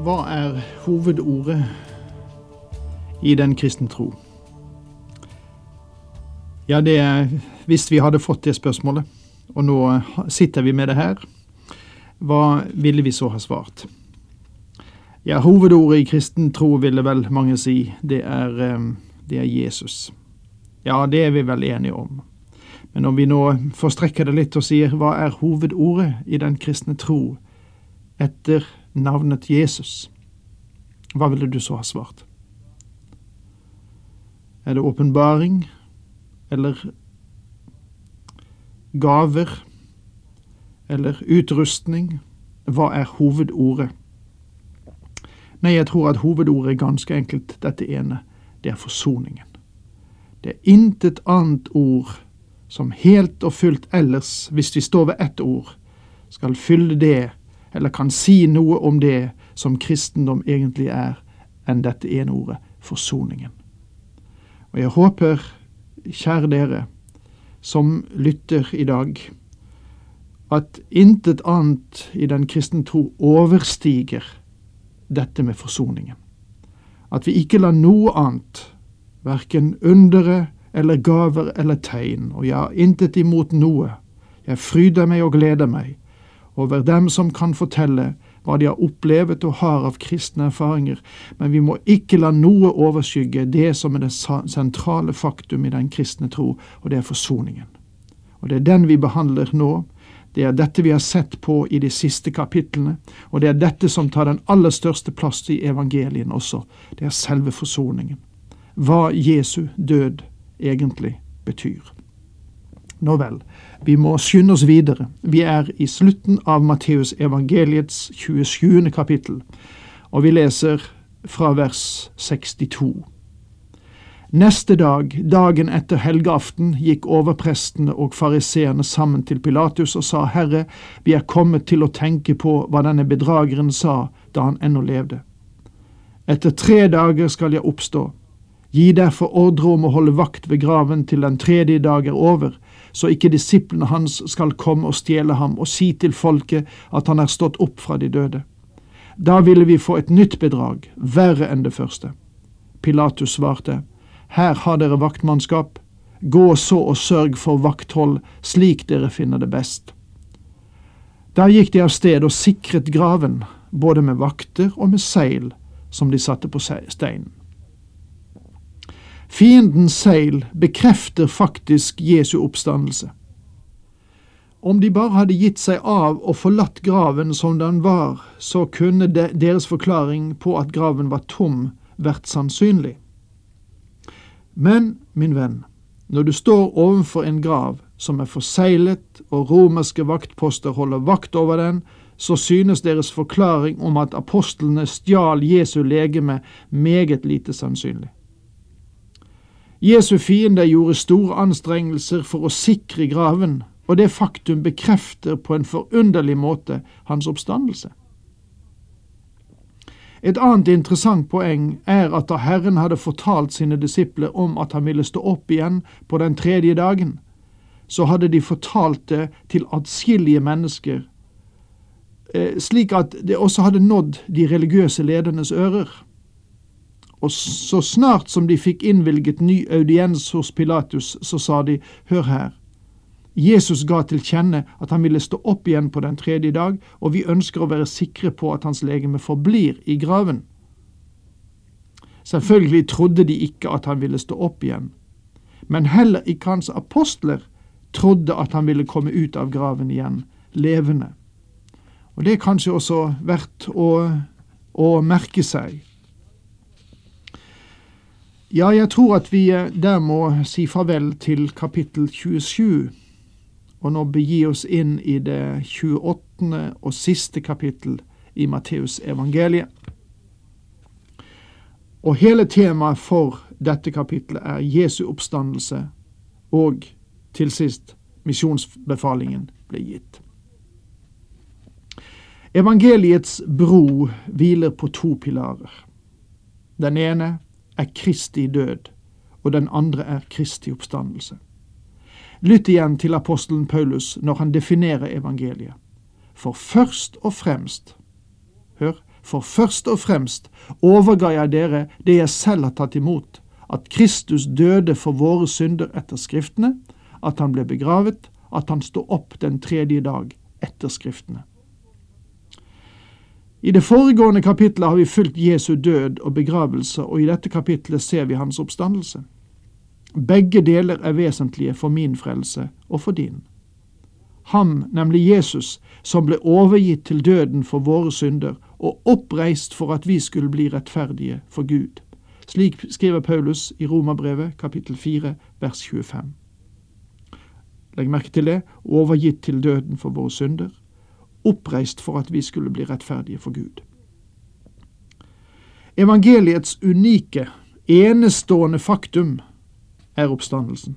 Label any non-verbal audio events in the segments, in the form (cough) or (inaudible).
Hva er hovedordet i den kristne tro? Ja, det er Hvis vi hadde fått det spørsmålet, og nå sitter vi med det her, hva ville vi så ha svart? Ja, hovedordet i kristen tro ville vel mange si, det er, eh, det er Jesus. Ja, det er vi vel enige om. Men om vi nå forstrekker det litt og sier hva er hovedordet i den kristne tro etter navnet Jesus, hva ville du så ha svart? Er det åpenbaring eller gaver eller utrustning? Hva er hovedordet? Nei, jeg tror at hovedordet er ganske enkelt dette ene. Det er forsoningen. Det er intet annet ord som helt og fullt ellers, hvis vi står ved ett ord, skal fylle det eller kan si noe om det som kristendom egentlig er, enn dette ene ordet forsoningen. Og jeg håper, kjære dere som lytter i dag, at intet annet i den kristne tro overstiger dette med forsoningen. At vi ikke lar noe annet, verken undere eller gaver eller tegn, og jeg har intet imot noe, jeg fryder meg og gleder meg, over dem som kan fortelle hva de har opplevet og har av kristne erfaringer, men vi må ikke la noe overskygge det som er det sentrale faktum i den kristne tro, og det er forsoningen. Og det er den vi behandler nå. Det er dette vi har sett på i de siste kapitlene, og det er dette som tar den aller største plass i evangelien også. Det er selve forsoningen. Hva Jesu død egentlig betyr. Nå vel, vi må skynde oss videre. Vi er i slutten av Matteus evangeliets 27. kapittel, og vi leser fra vers 62. Neste dag, dagen etter helgeaften, gikk overprestene og fariseerne sammen til Pilatus og sa, Herre, vi er kommet til å tenke på hva denne bedrageren sa da han ennå levde. Etter tre dager skal jeg oppstå. Gi derfor ordre om å holde vakt ved graven til den tredje dag er over, så ikke disiplene hans skal komme og stjele ham og si til folket at han er stått opp fra de døde. Da ville vi få et nytt bedrag, verre enn det første. Pilatus svarte, Her har dere vaktmannskap, gå så og sørg for vakthold slik dere finner det best. Da gikk de av sted og sikret graven, både med vakter og med seil som de satte på steinen. Fiendens seil bekrefter faktisk Jesu oppstandelse. Om de bare hadde gitt seg av og forlatt graven som den var, så kunne deres forklaring på at graven var tom, vært sannsynlig. Men, min venn, når du står ovenfor en grav som er forseglet og romerske vaktposter holder vakt over den, så synes deres forklaring om at apostlene stjal Jesu legeme meget lite sannsynlig. Jesu fiender gjorde store anstrengelser for å sikre graven, og det faktum bekrefter på en forunderlig måte hans oppstandelse. Et annet interessant poeng er at da Herren hadde fortalt sine disipler om at han ville stå opp igjen på den tredje dagen, så hadde de fortalt det til atskillige mennesker, eh, slik at det også hadde nådd de religiøse ledernes ører og så snart som de fikk innvilget ny audiens hos Pilatus, så sa de, hør her, Jesus ga til kjenne at han ville stå opp igjen på den tredje dag, og vi ønsker å være sikre på at hans legeme forblir i graven. Selvfølgelig trodde de ikke at han ville stå opp igjen, men heller ikke hans apostler trodde at han ville komme ut av graven igjen, levende. Og det er kanskje også verdt å, å merke seg. Ja, jeg tror at vi eh, der må si farvel til kapittel 27, og nå begi oss inn i det 28. og siste kapittel i Matteus evangeliet. Og hele temaet for dette kapittelet er Jesu oppstandelse og til sist misjonsbefalingen ble gitt. Evangeliets bro hviler på to pilarer. Den ene er Kristi død, og den andre er Kristi oppstandelse. Lytt igjen til apostelen Paulus når han definerer evangeliet. For først og fremst, hør, for først og fremst overga jeg dere det jeg selv har tatt imot, at Kristus døde for våre synder etter Skriftene, at han ble begravet, at han sto opp den tredje dag etter Skriftene. I det foregående kapitlet har vi fulgt Jesu død og begravelse, og i dette kapitlet ser vi hans oppstandelse. Begge deler er vesentlige for min frelse og for din. Ham, nemlig Jesus, som ble overgitt til døden for våre synder og oppreist for at vi skulle bli rettferdige for Gud. Slik skriver Paulus i Romerbrevet kapittel 4 vers 25. Legg merke til det overgitt til døden for våre synder, oppreist for at vi skulle bli rettferdige for Gud. Evangeliets unike, enestående faktum er oppstandelsen.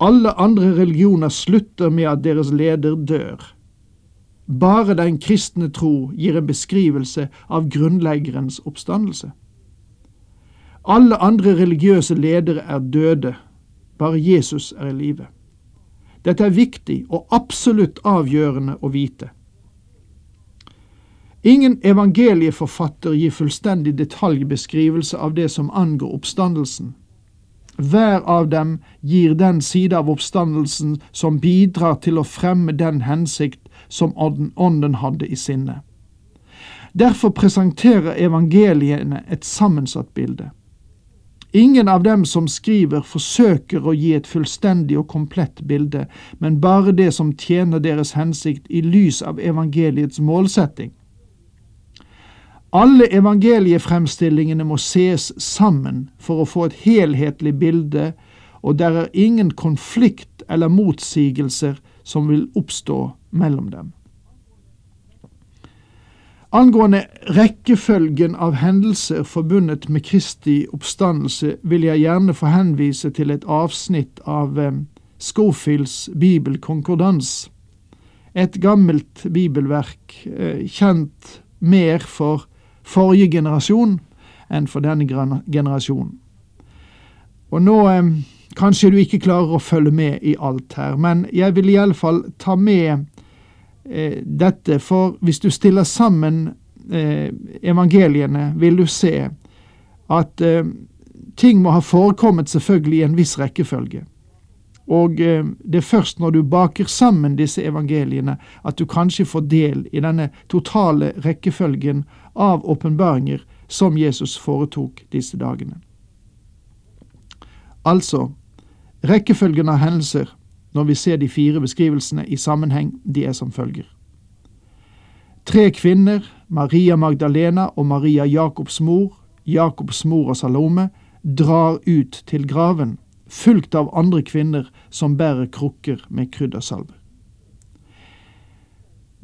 Alle andre religioner slutter med at deres leder dør. Bare den kristne tro gir en beskrivelse av grunnleggerens oppstandelse. Alle andre religiøse ledere er døde, bare Jesus er i live. Dette er viktig og absolutt avgjørende å vite. Ingen evangelieforfatter gir fullstendig detaljbeskrivelse av det som angår oppstandelsen. Hver av dem gir den side av oppstandelsen som bidrar til å fremme den hensikt som Ånden hadde i sinne. Derfor presenterer evangeliene et sammensatt bilde. Ingen av dem som skriver, forsøker å gi et fullstendig og komplett bilde, men bare det som tjener deres hensikt i lys av evangeliets målsetting. Alle evangeliefremstillingene må ses sammen for å få et helhetlig bilde, og der er ingen konflikt eller motsigelser som vil oppstå mellom dem. Angående rekkefølgen av hendelser forbundet med Kristi oppstandelse vil jeg gjerne få henvise til et avsnitt av eh, Schofields bibelkonkordans, et gammelt bibelverk eh, kjent mer for forrige generasjon enn for denne generasjonen. Og nå eh, Kanskje du ikke klarer å følge med i alt her, men jeg vil iallfall ta med eh, dette, for hvis du stiller sammen eh, evangeliene, vil du se at eh, ting må ha forekommet selvfølgelig i en viss rekkefølge. Og eh, det er først når du baker sammen disse evangeliene at du kanskje får del i denne totale rekkefølgen av åpenbaringer som Jesus foretok disse dagene. Altså, Rekkefølgen av hendelser når vi ser de fire beskrivelsene i sammenheng, de er som følger. Tre kvinner, Maria Magdalena og Maria Jakobs mor, Jakobs mor og Salome, drar ut til graven, fulgt av andre kvinner som bærer krukker med kryddersalve.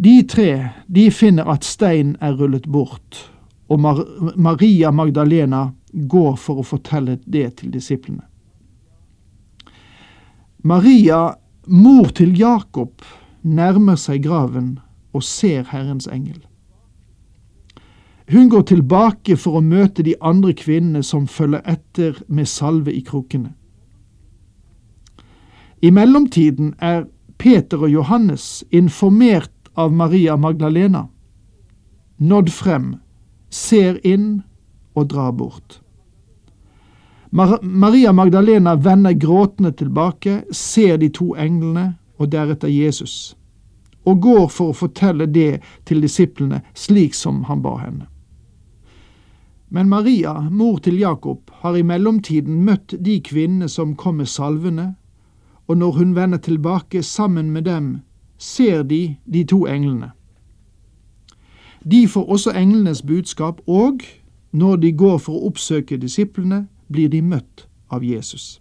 De tre de finner at steinen er rullet bort, og Mar Maria Magdalena går for å fortelle det til disiplene. Maria, mor til Jakob, nærmer seg graven og ser Herrens engel. Hun går tilbake for å møte de andre kvinnene som følger etter med salve i krokene. I mellomtiden er Peter og Johannes informert av Maria Magdalena, nådd frem, ser inn og drar bort. Maria Magdalena vender gråtende tilbake, ser de to englene og deretter Jesus, og går for å fortelle det til disiplene slik som han ba henne. Men Maria, mor til Jakob, har i mellomtiden møtt de kvinnene som kom med salvene, og når hun vender tilbake sammen med dem, ser de de to englene. De får også englenes budskap, og når de går for å oppsøke disiplene, blir de møtt av Jesus.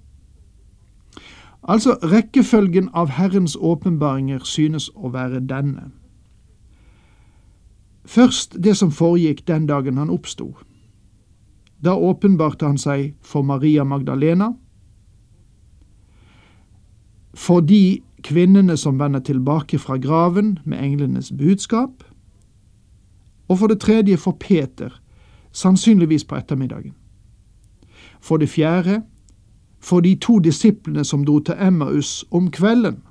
Altså, rekkefølgen av Herrens åpenbaringer synes å være denne. Først det som foregikk den dagen han oppsto. Da åpenbarte han seg for Maria Magdalena, for de kvinnene som vender tilbake fra graven med englenes budskap, og for det tredje for Peter, sannsynligvis på ettermiddagen. For det fjerde for de to disiplene som dro til Emmaus om kvelden.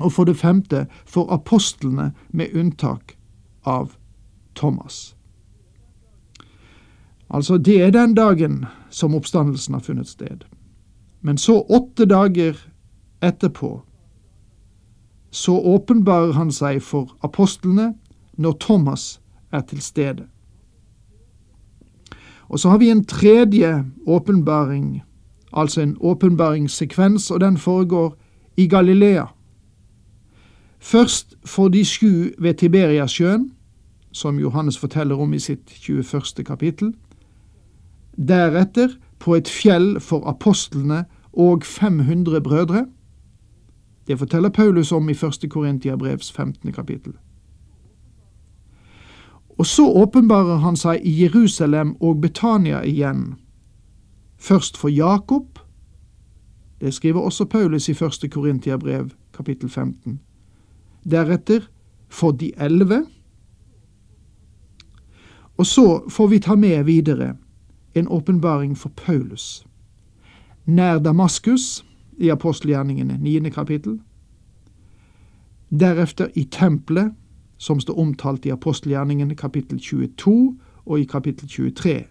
Og for det femte for apostlene med unntak av Thomas. Altså, det er den dagen som oppstandelsen har funnet sted. Men så åtte dager etterpå så åpenbarer han seg for apostlene når Thomas er til stede. Og så har vi en tredje åpenbaring, altså en åpenbaringssekvens, og den foregår i Galilea. Først for de sju ved Tiberiasjøen, som Johannes forteller om i sitt 21. kapittel. Deretter på et fjell for apostlene og 500 brødre. Det forteller Paulus om i 1. Korintiabrevs 15. kapittel. Og så åpenbarer han seg i Jerusalem og Betania igjen, først for Jakob, det skriver også Paulus i 1. Korintiabrev kapittel 15, deretter for de elleve, og så får vi ta med videre en åpenbaring for Paulus, nær Damaskus i apostelgjerningene 9. kapittel, deretter i tempelet som står omtalt i apostelgjerningen kapittel 22 og i kapittel 23.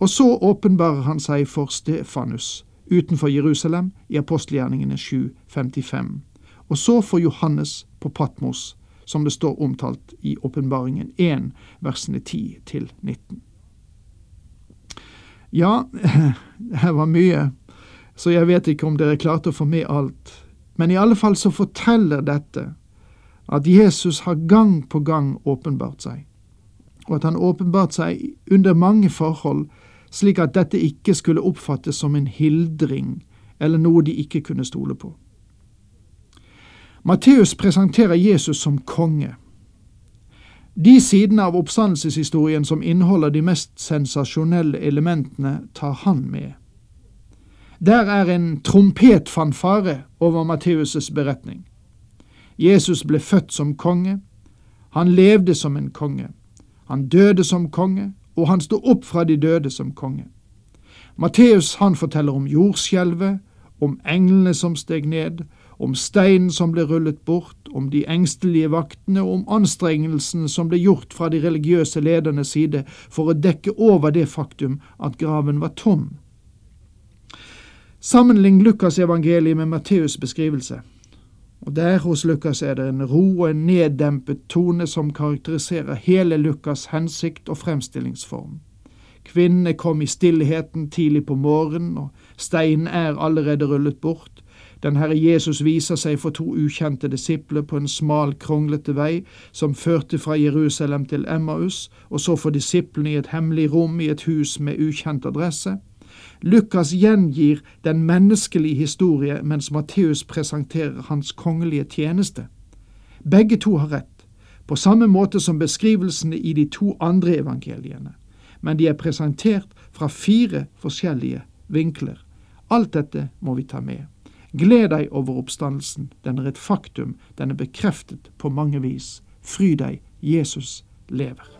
Og så åpenbarer han seg for Stefanus utenfor Jerusalem i apostelgjerningene 7.55. Og så for Johannes på Patmos, som det står omtalt i åpenbaringen 1, versene 10 til 19. Ja, (laughs) her var mye, så jeg vet ikke om dere klarte å få med alt. Men i alle fall så forteller dette at Jesus har gang på gang åpenbart seg, og at han åpenbart seg under mange forhold, slik at dette ikke skulle oppfattes som en hildring eller noe de ikke kunne stole på. Matteus presenterer Jesus som konge. De sidene av oppstandelseshistorien som inneholder de mest sensasjonelle elementene, tar han med. Der er en trompetfanfare over Matteus' beretning. Jesus ble født som konge. Han levde som en konge. Han døde som konge, og han sto opp fra de døde som konge. Matteus han forteller om jordskjelvet, om englene som steg ned, om steinen som ble rullet bort, om de engstelige vaktene og om anstrengelsene som ble gjort fra de religiøse ledernes side for å dekke over det faktum at graven var tom. Sammenlign Lukas evangeliet med Matteus' beskrivelse. Og Der hos Lukas er det en ro og en neddempet tone som karakteriserer hele Lukas' hensikt og fremstillingsform. Kvinnene kom i stillheten tidlig på morgenen, og steinen er allerede rullet bort. Den Herre Jesus viser seg for to ukjente disipler på en smal, kronglete vei som førte fra Jerusalem til Emmaus, og så for disiplene i et hemmelig rom i et hus med ukjent adresse. Lukas gjengir den menneskelige historie, mens Matteus presenterer hans kongelige tjeneste. Begge to har rett, på samme måte som beskrivelsene i de to andre evangeliene, men de er presentert fra fire forskjellige vinkler. Alt dette må vi ta med. Gled deg over oppstandelsen, den er et faktum, den er bekreftet på mange vis. Fry deg, Jesus lever.